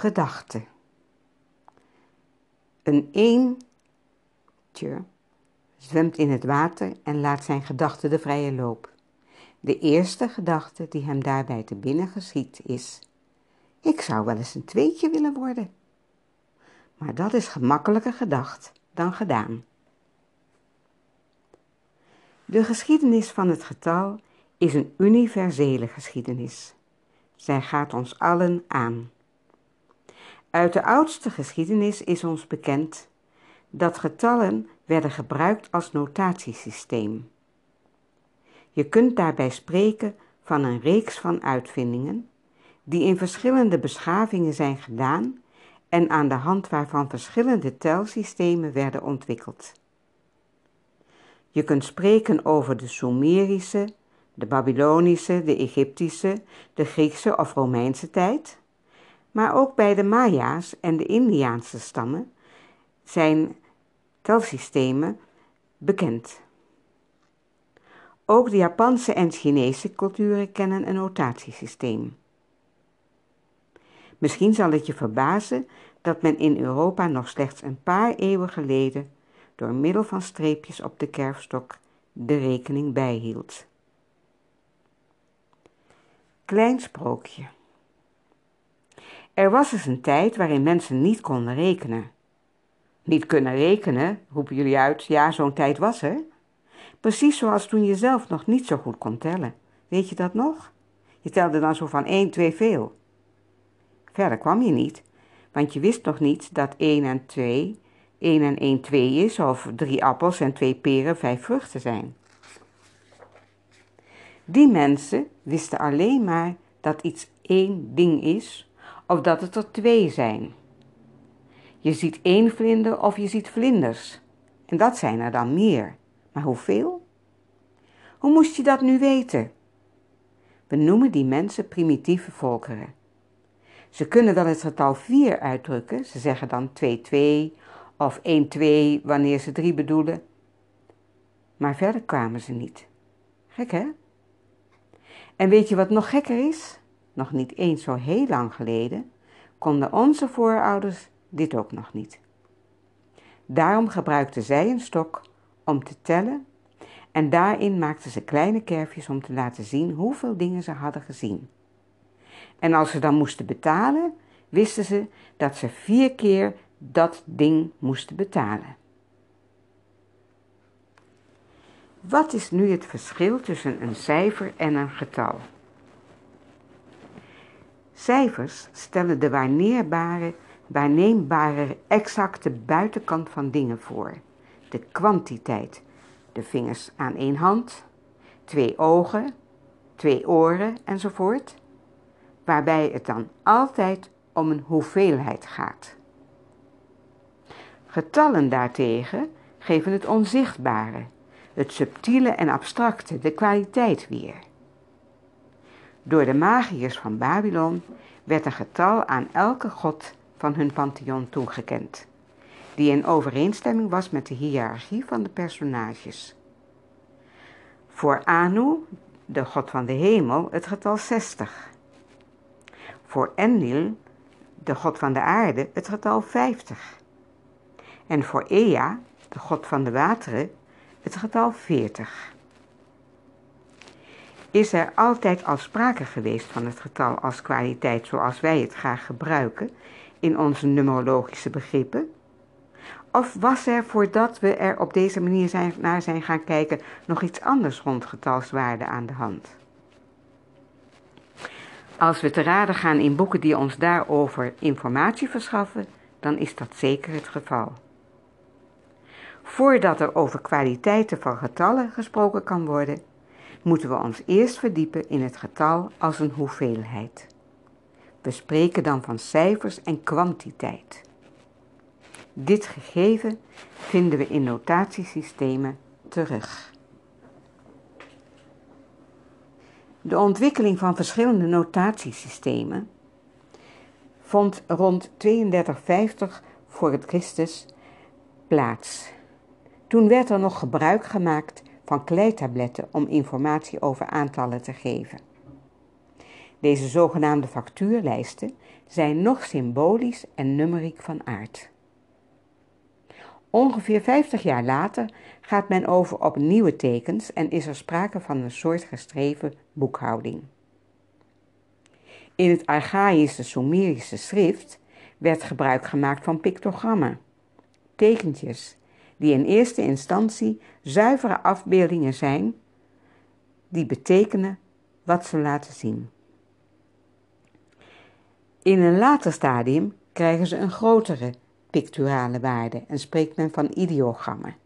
Gedachte. Een eendje zwemt in het water en laat zijn gedachten de vrije loop. De eerste gedachte die hem daarbij te binnen geschiet is: Ik zou wel eens een tweetje willen worden. Maar dat is gemakkelijker gedacht dan gedaan. De geschiedenis van het getal is een universele geschiedenis. Zij gaat ons allen aan. Uit de oudste geschiedenis is ons bekend dat getallen werden gebruikt als notatiesysteem. Je kunt daarbij spreken van een reeks van uitvindingen die in verschillende beschavingen zijn gedaan en aan de hand waarvan verschillende telsystemen werden ontwikkeld. Je kunt spreken over de Sumerische, de Babylonische, de Egyptische, de Griekse of Romeinse tijd, maar ook bij de Maya's en de Indiaanse stammen zijn telsystemen bekend. Ook de Japanse en Chinese culturen kennen een notatiesysteem. Misschien zal het je verbazen dat men in Europa nog slechts een paar eeuwen geleden door middel van streepjes op de kerfstok de rekening bijhield. Klein sprookje. Er was eens een tijd waarin mensen niet konden rekenen. Niet kunnen rekenen, roepen jullie uit, ja, zo'n tijd was er. Precies zoals toen je zelf nog niet zo goed kon tellen. Weet je dat nog? Je telde dan zo van 1, 2 veel. Verder kwam je niet, want je wist nog niet dat 1 en 2 1 en 1 2 is, of drie appels en twee peren vijf vruchten zijn. Die mensen wisten alleen maar dat iets één ding is, of dat het er twee zijn. Je ziet één vlinder of je ziet vlinders, en dat zijn er dan meer. Maar hoeveel? Hoe moest je dat nu weten? We noemen die mensen primitieve volkeren. Ze kunnen wel het getal 4 uitdrukken, ze zeggen dan 2, 2 of 1, 2 wanneer ze 3 bedoelen. Maar verder kwamen ze niet. Gek hè? En weet je wat nog gekker is? Nog niet eens zo heel lang geleden konden onze voorouders dit ook nog niet. Daarom gebruikten zij een stok om te tellen en daarin maakten ze kleine kerfjes om te laten zien hoeveel dingen ze hadden gezien. En als ze dan moesten betalen, wisten ze dat ze vier keer dat ding moesten betalen. Wat is nu het verschil tussen een cijfer en een getal? Cijfers stellen de waarneerbare, waarneembare, exacte buitenkant van dingen voor. De kwantiteit, de vingers aan één hand, twee ogen, twee oren enzovoort, waarbij het dan altijd om een hoeveelheid gaat. Getallen daartegen geven het onzichtbare, het subtiele en abstracte, de kwaliteit weer. Door de magiërs van Babylon werd een getal aan elke god van hun pantheon toegekend, die in overeenstemming was met de hiërarchie van de personages. Voor Anu, de god van de hemel, het getal 60. Voor Enlil, de god van de aarde, het getal 50. En voor Ea, de god van de wateren, het getal 40. Is er altijd al sprake geweest van het getal als kwaliteit zoals wij het graag gebruiken in onze numerologische begrippen? Of was er voordat we er op deze manier zijn, naar zijn gaan kijken nog iets anders rond getalswaarde aan de hand? Als we te raden gaan in boeken die ons daarover informatie verschaffen, dan is dat zeker het geval. Voordat er over kwaliteiten van getallen gesproken kan worden, moeten we ons eerst verdiepen in het getal als een hoeveelheid. We spreken dan van cijfers en kwantiteit. Dit gegeven vinden we in notatiesystemen terug. De ontwikkeling van verschillende notatiesystemen vond rond 3250 voor het Christus plaats. Toen werd er nog gebruik gemaakt van kleitabletten om informatie over aantallen te geven. Deze zogenaamde factuurlijsten zijn nog symbolisch en numeriek van aard. Ongeveer 50 jaar later gaat men over op nieuwe tekens en is er sprake van een soort gestreven boekhouding. In het archaïsche Sumerische schrift werd gebruik gemaakt van pictogrammen, tekentjes, die in eerste instantie zuivere afbeeldingen zijn, die betekenen wat ze laten zien. In een later stadium krijgen ze een grotere picturale waarde en spreekt men van ideogrammen.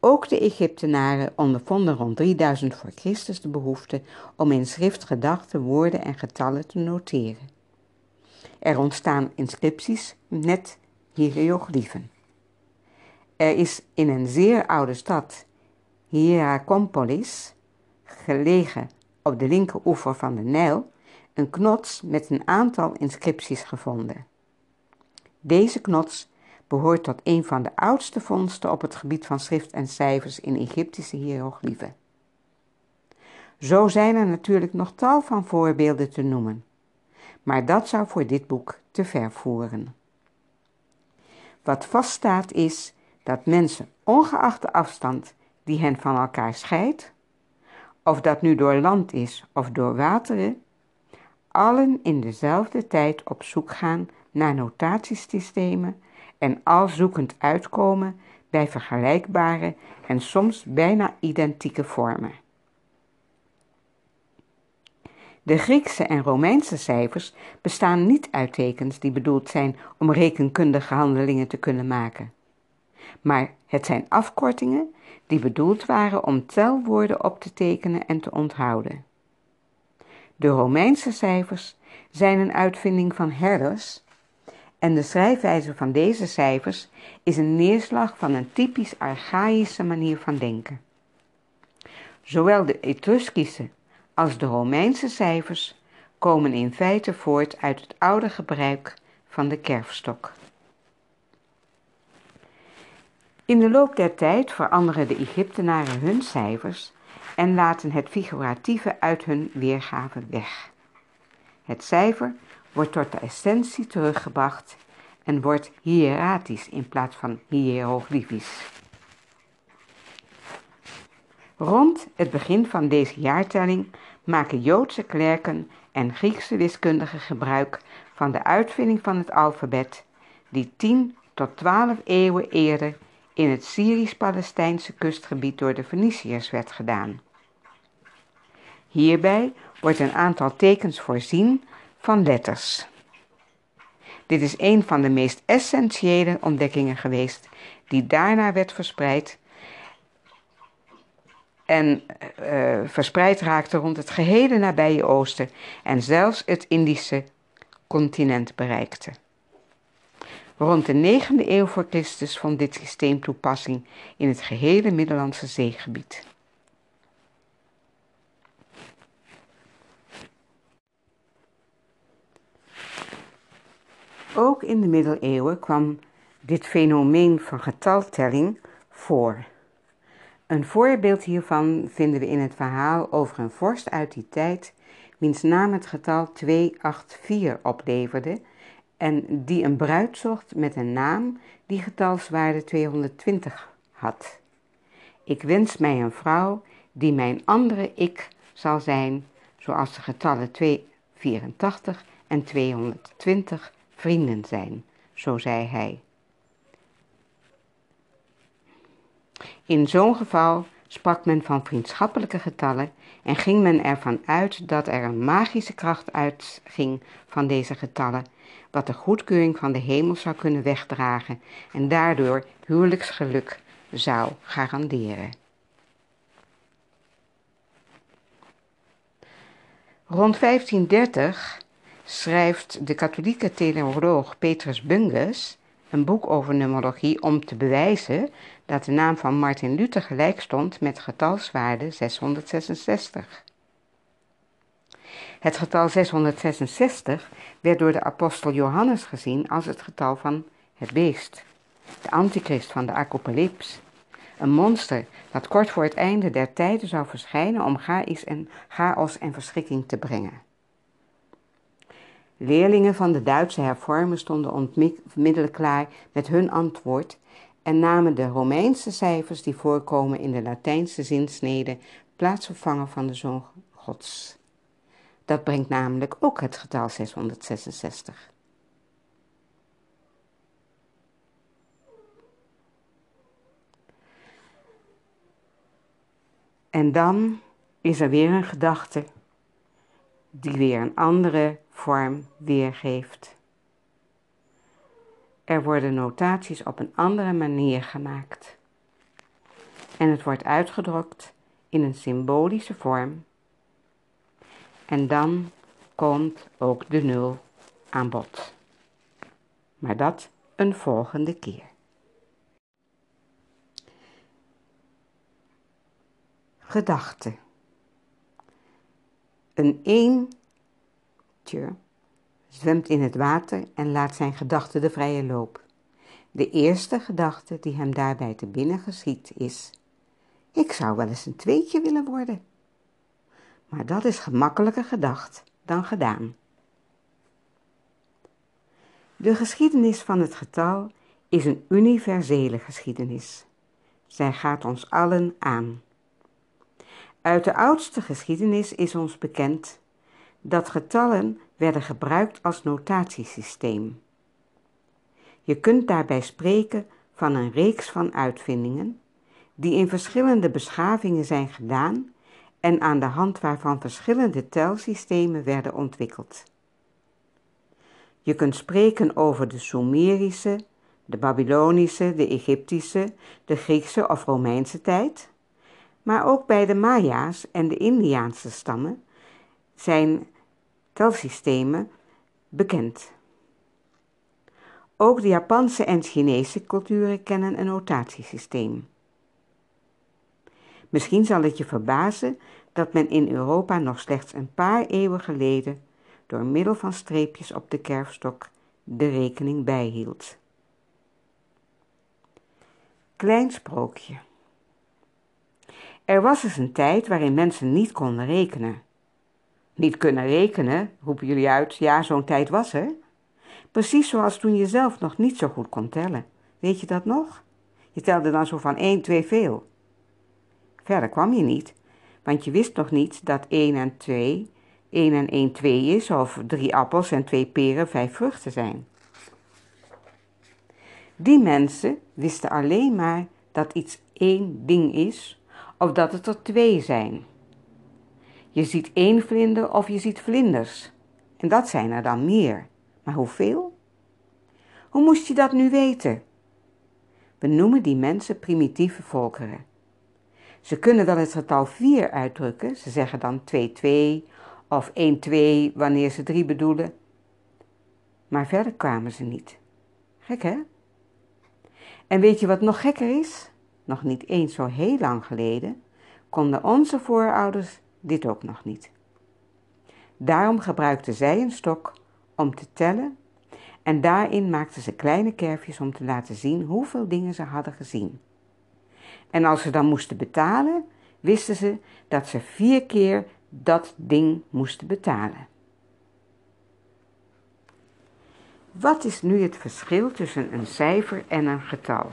Ook de Egyptenaren ondervonden rond 3000 voor Christus de behoefte om in schrift gedachten, woorden en getallen te noteren. Er ontstaan inscripties met hieroglyphen. Er is in een zeer oude stad, Hierakonpolis, gelegen op de linkeroever van de Nijl, een knots met een aantal inscripties gevonden. Deze knots behoort tot een van de oudste vondsten op het gebied van schrift en cijfers in Egyptische hieroglyphen. Zo zijn er natuurlijk nog tal van voorbeelden te noemen, maar dat zou voor dit boek te ver voeren. Wat vaststaat is dat mensen, ongeacht de afstand die hen van elkaar scheidt, of dat nu door land is of door wateren, allen in dezelfde tijd op zoek gaan naar notatiesystemen en al zoekend uitkomen bij vergelijkbare en soms bijna identieke vormen. De Griekse en Romeinse cijfers bestaan niet uit tekens die bedoeld zijn om rekenkundige handelingen te kunnen maken. Maar het zijn afkortingen die bedoeld waren om telwoorden op te tekenen en te onthouden. De Romeinse cijfers zijn een uitvinding van herders en de schrijfwijze van deze cijfers is een neerslag van een typisch archaïsche manier van denken. Zowel de Etruskische als de Romeinse cijfers komen in feite voort uit het oude gebruik van de kerfstok. In de loop der tijd veranderen de Egyptenaren hun cijfers en laten het figuratieve uit hun weergave weg. Het cijfer wordt tot de essentie teruggebracht en wordt hieratisch in plaats van hieroglyfisch. Rond het begin van deze jaartelling maken Joodse klerken en Griekse wiskundigen gebruik van de uitvinding van het alfabet, die 10 tot 12 eeuwen eerder in het Syrisch-Palestijnse kustgebied door de Feniciërs werd gedaan. Hierbij wordt een aantal tekens voorzien van letters. Dit is een van de meest essentiële ontdekkingen geweest, die daarna werd verspreid en uh, verspreid raakte rond het gehele nabije Oosten en zelfs het Indische continent bereikte. Rond de 9e eeuw voor Christus vond dit systeem toepassing in het gehele Middellandse zeegebied. Ook in de middeleeuwen kwam dit fenomeen van getaltelling voor. Een voorbeeld hiervan vinden we in het verhaal over een vorst uit die tijd, wiens naam het getal 284 opleverde en die een bruid zocht met een naam die getalswaarde 220 had. Ik wens mij een vrouw die mijn andere ik zal zijn, zoals de getallen 284 en 220 vrienden zijn, zo zei hij. In zo'n geval sprak men van vriendschappelijke getallen en ging men ervan uit dat er een magische kracht uitging van deze getallen, wat de goedkeuring van de hemel zou kunnen wegdragen en daardoor huwelijksgeluk zou garanderen. Rond 1530 schrijft de katholieke theoloog Petrus Bunges een boek over numerologie om te bewijzen dat de naam van Martin Luther gelijk stond met getalswaarde 666. Het getal 666 werd door de apostel Johannes gezien als het getal van het beest, de antichrist van de apocalyps, Een monster dat kort voor het einde der tijden zou verschijnen om en, chaos en verschrikking te brengen. Leerlingen van de Duitse hervormers stonden onmiddellijk klaar met hun antwoord en namen de Romeinse cijfers die voorkomen in de Latijnse zinsnede plaatsvervangen van de Zoon Gods. Dat brengt namelijk ook het getal 666. En dan is er weer een gedachte die weer een andere vorm weergeeft. Er worden notaties op een andere manier gemaakt. En het wordt uitgedrukt in een symbolische vorm. En dan komt ook de nul aan bod. Maar dat een volgende keer. Gedachte. Een zwemt in het water en laat zijn gedachten de vrije loop. De eerste gedachte die hem daarbij te binnen geschiet is: Ik zou wel eens een tweetje willen worden. Maar dat is gemakkelijker gedacht dan gedaan. De geschiedenis van het getal is een universele geschiedenis. Zij gaat ons allen aan. Uit de oudste geschiedenis is ons bekend dat getallen werden gebruikt als notatiesysteem. Je kunt daarbij spreken van een reeks van uitvindingen die in verschillende beschavingen zijn gedaan en aan de hand waarvan verschillende telsystemen werden ontwikkeld. Je kunt spreken over de Sumerische, de Babylonische, de Egyptische, de Griekse of Romeinse tijd, maar ook bij de Maya's en de Indiaanse stammen zijn telsystemen bekend. Ook de Japanse en Chinese culturen kennen een notatiesysteem. Misschien zal het je verbazen dat men in Europa nog slechts een paar eeuwen geleden door middel van streepjes op de kerfstok de rekening bijhield. Klein sprookje. Er was eens een tijd waarin mensen niet konden rekenen. Niet kunnen rekenen, roepen jullie uit, ja, zo'n tijd was er. Precies zoals toen je zelf nog niet zo goed kon tellen. Weet je dat nog? Je telde dan zo van 1, 2 veel. Verder kwam je niet, want je wist nog niet dat 1 en 2 1 en 1 2 is, of drie appels en twee peren vijf vruchten zijn. Die mensen wisten alleen maar dat iets één ding is, of dat het er twee zijn. Je ziet één vlinder of je ziet vlinders. En dat zijn er dan meer. Maar hoeveel? Hoe moest je dat nu weten? We noemen die mensen primitieve volkeren. Ze kunnen wel het getal 4 uitdrukken, ze zeggen dan 2-2 of 1-2 wanneer ze 3 bedoelen. Maar verder kwamen ze niet. Gek hè? En weet je wat nog gekker is? Nog niet eens zo heel lang geleden konden onze voorouders dit ook nog niet. Daarom gebruikten zij een stok om te tellen en daarin maakten ze kleine kerfjes om te laten zien hoeveel dingen ze hadden gezien. En als ze dan moesten betalen, wisten ze dat ze vier keer dat ding moesten betalen. Wat is nu het verschil tussen een cijfer en een getal?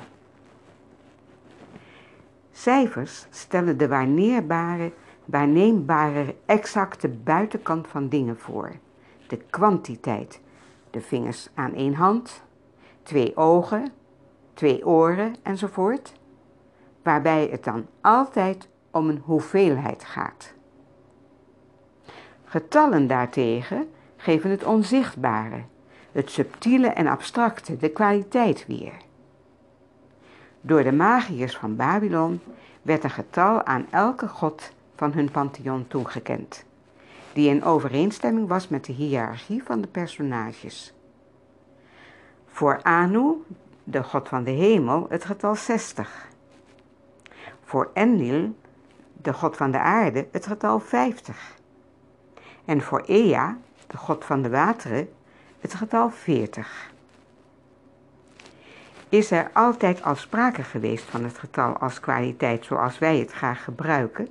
Cijfers stellen de waarneerbare, waarneembare exacte buitenkant van dingen voor. De kwantiteit, de vingers aan één hand, twee ogen, twee oren enzovoort, waarbij het dan altijd om een hoeveelheid gaat. Getallen daartegen geven het onzichtbare, het subtiele en abstracte, de kwaliteit weer. Door de magiërs van Babylon werd een getal aan elke god van hun pantheon toegekend, die in overeenstemming was met de hiërarchie van de personages. Voor Anu, de god van de hemel, het getal 60. Voor Enlil, de god van de aarde, het getal 50. En voor Ea, de god van de wateren, het getal 40. is er altijd al sprake geweest van het getal als kwaliteit zoals wij het graag gebruiken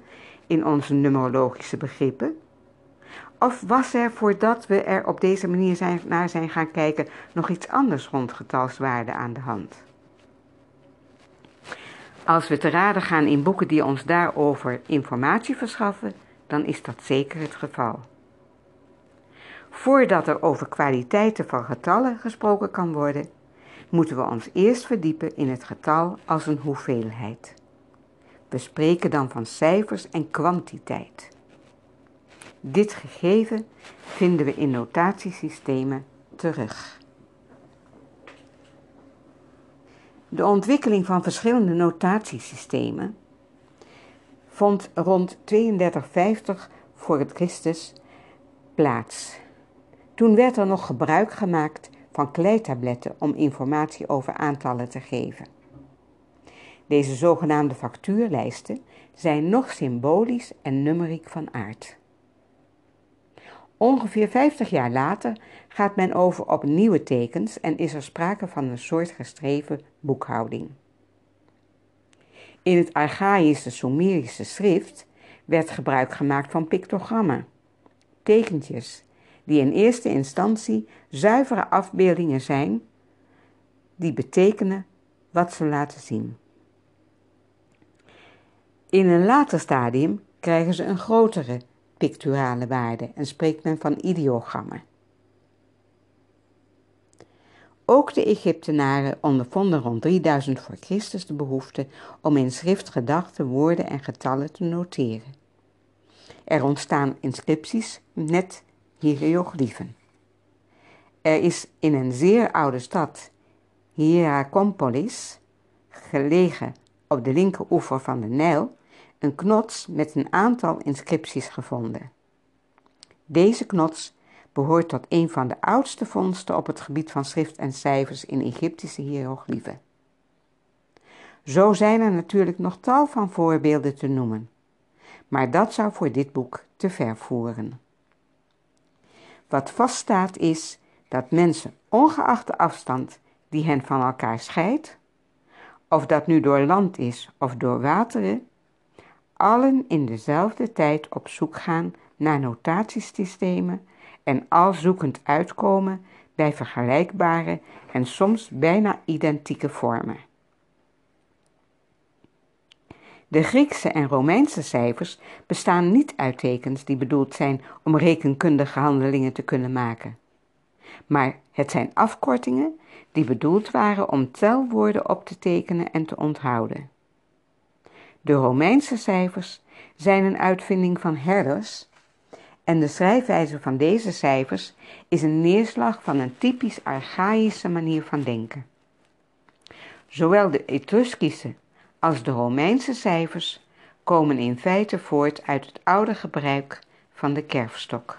in onze numerologische begrippen? Of was er voordat we er op deze manier zijn, naar zijn gaan kijken nog iets anders rond getalswaarde aan de hand? Als we te raden gaan in boeken die ons daarover informatie verschaffen, dan is dat zeker het geval. Voordat er over kwaliteiten van getallen gesproken kan worden, moeten we ons eerst verdiepen in het getal als een hoeveelheid. We spreken dan van cijfers en kwantiteit. Dit gegeven vinden we in notatiesystemen terug. De ontwikkeling van verschillende notatiesystemen vond rond 3250 voor het Christus plaats. Toen werd er nog gebruik gemaakt van kleitabletten om informatie over aantallen te geven. Deze zogenaamde factuurlijsten zijn nog symbolisch en numeriek van aard. Ongeveer 50 jaar later gaat men over op nieuwe tekens en is er sprake van een soort gestreven boekhouding. In het archaïsche Sumerische schrift werd gebruik gemaakt van pictogrammen, tekentjes, die in eerste instantie zuivere afbeeldingen zijn, die betekenen wat ze laten zien. In een later stadium krijgen ze een grotere picturale waarde en spreekt men van ideogrammen. Ook de Egyptenaren ondervonden rond 3000 voor Christus de behoefte om in schrift gedachten, woorden en getallen te noteren. Er ontstaan inscripties met hieroglyphen. Er is in een zeer oude stad, Hierakonpolis, gelegen op de linkeroever van de Nijl, een knots met een aantal inscripties gevonden. Deze knots behoort tot een van de oudste vondsten op het gebied van schrift en cijfers in Egyptische hieroglyphen. Zo zijn er natuurlijk nog tal van voorbeelden te noemen, maar dat zou voor dit boek te ver voeren. Wat vaststaat is dat mensen, ongeacht de afstand die hen van elkaar scheidt, of dat nu door land is of door wateren, allen in dezelfde tijd op zoek gaan naar notatiesystemen en al zoekend uitkomen bij vergelijkbare en soms bijna identieke vormen. De Griekse en Romeinse cijfers bestaan niet uit tekens die bedoeld zijn om rekenkundige handelingen te kunnen maken. Maar het zijn afkortingen die bedoeld waren om telwoorden op te tekenen en te onthouden. De Romeinse cijfers zijn een uitvinding van herders en de schrijfwijze van deze cijfers is een neerslag van een typisch archaïsche manier van denken. Zowel de Etruskische als de Romeinse cijfers komen in feite voort uit het oude gebruik van de kerfstok.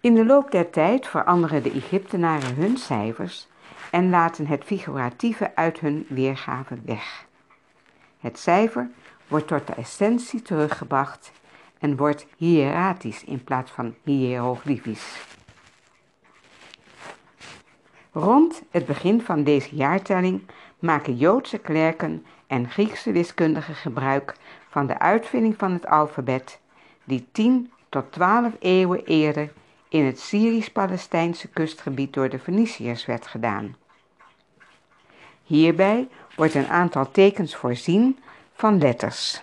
In de loop der tijd veranderen de Egyptenaren hun cijfers en laten het figuratieve uit hun weergave weg. Het cijfer wordt tot de essentie teruggebracht en wordt hieratisch in plaats van hieroglyfisch. Rond het begin van deze jaartelling maken Joodse klerken en Griekse wiskundigen gebruik van de uitvinding van het alfabet, die 10 tot 12 eeuwen eerder in het Syrisch-Palestijnse kustgebied door de Feniciërs werd gedaan. Hierbij wordt een aantal tekens voorzien van letters.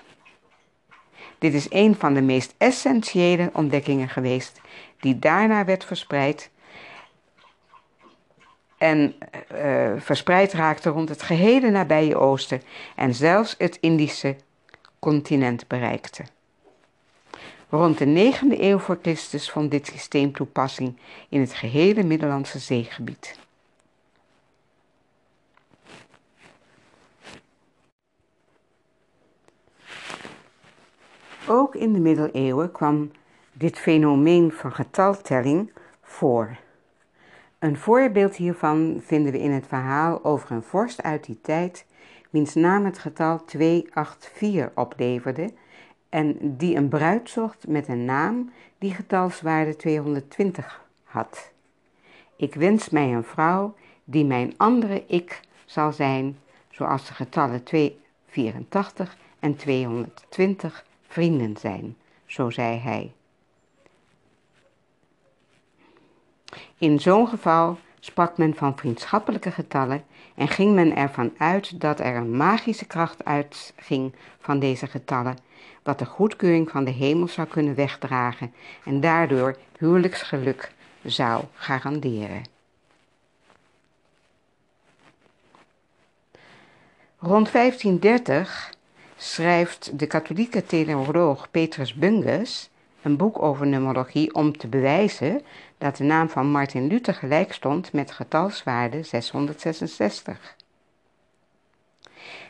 Dit is een van de meest essentiële ontdekkingen geweest, die daarna werd verspreid en uh, verspreid raakte rond het gehele nabije Oosten en zelfs het Indische continent bereikte. Rond de 9e eeuw voor Christus vond dit systeem toepassing in het gehele Middellandse zeegebied. Ook in de middeleeuwen kwam dit fenomeen van getaltelling voor. Een voorbeeld hiervan vinden we in het verhaal over een vorst uit die tijd, wiens naam het getal 284 opleverde en die een bruid zocht met een naam die getalswaarde 220 had. Ik wens mij een vrouw die mijn andere ik zal zijn, zoals de getallen 284 en 220 vrienden zijn, zo zei hij. In zo'n geval sprak men van vriendschappelijke getallen en ging men ervan uit dat er een magische kracht uitging van deze getallen, wat de goedkeuring van de hemel zou kunnen wegdragen en daardoor huwelijksgeluk zou garanderen. Rond 1530 schrijft de katholieke theoloog Petrus Bunges een boek over numerologie om te bewijzen dat de naam van Martin Luther gelijk stond met getalswaarde 666.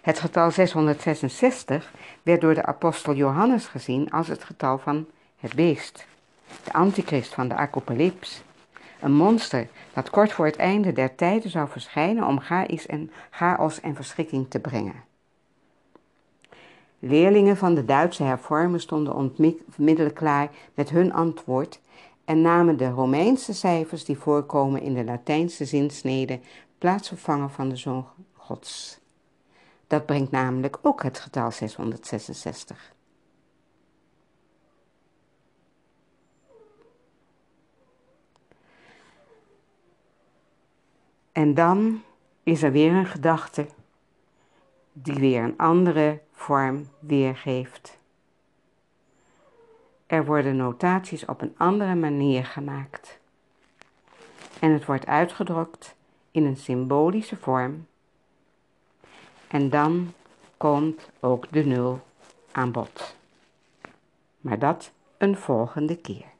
Het getal 666 werd door de apostel Johannes gezien als het getal van het beest, de antichrist van de apocalyps, een monster dat kort voor het einde der tijden zou verschijnen om en, chaos en verschrikking te brengen. Leerlingen van de Duitse hervormers stonden onmiddellijk klaar met hun antwoord en namen de Romeinse cijfers die voorkomen in de Latijnse zinsnede plaatsvervangen van de Zoon Gods. Dat brengt namelijk ook het getal 666. En dan is er weer een gedachte die weer een andere vorm weergeeft. Er worden notaties op een andere manier gemaakt. En het wordt uitgedrukt in een symbolische vorm. En dan komt ook de nul aan bod. Maar dat een volgende keer.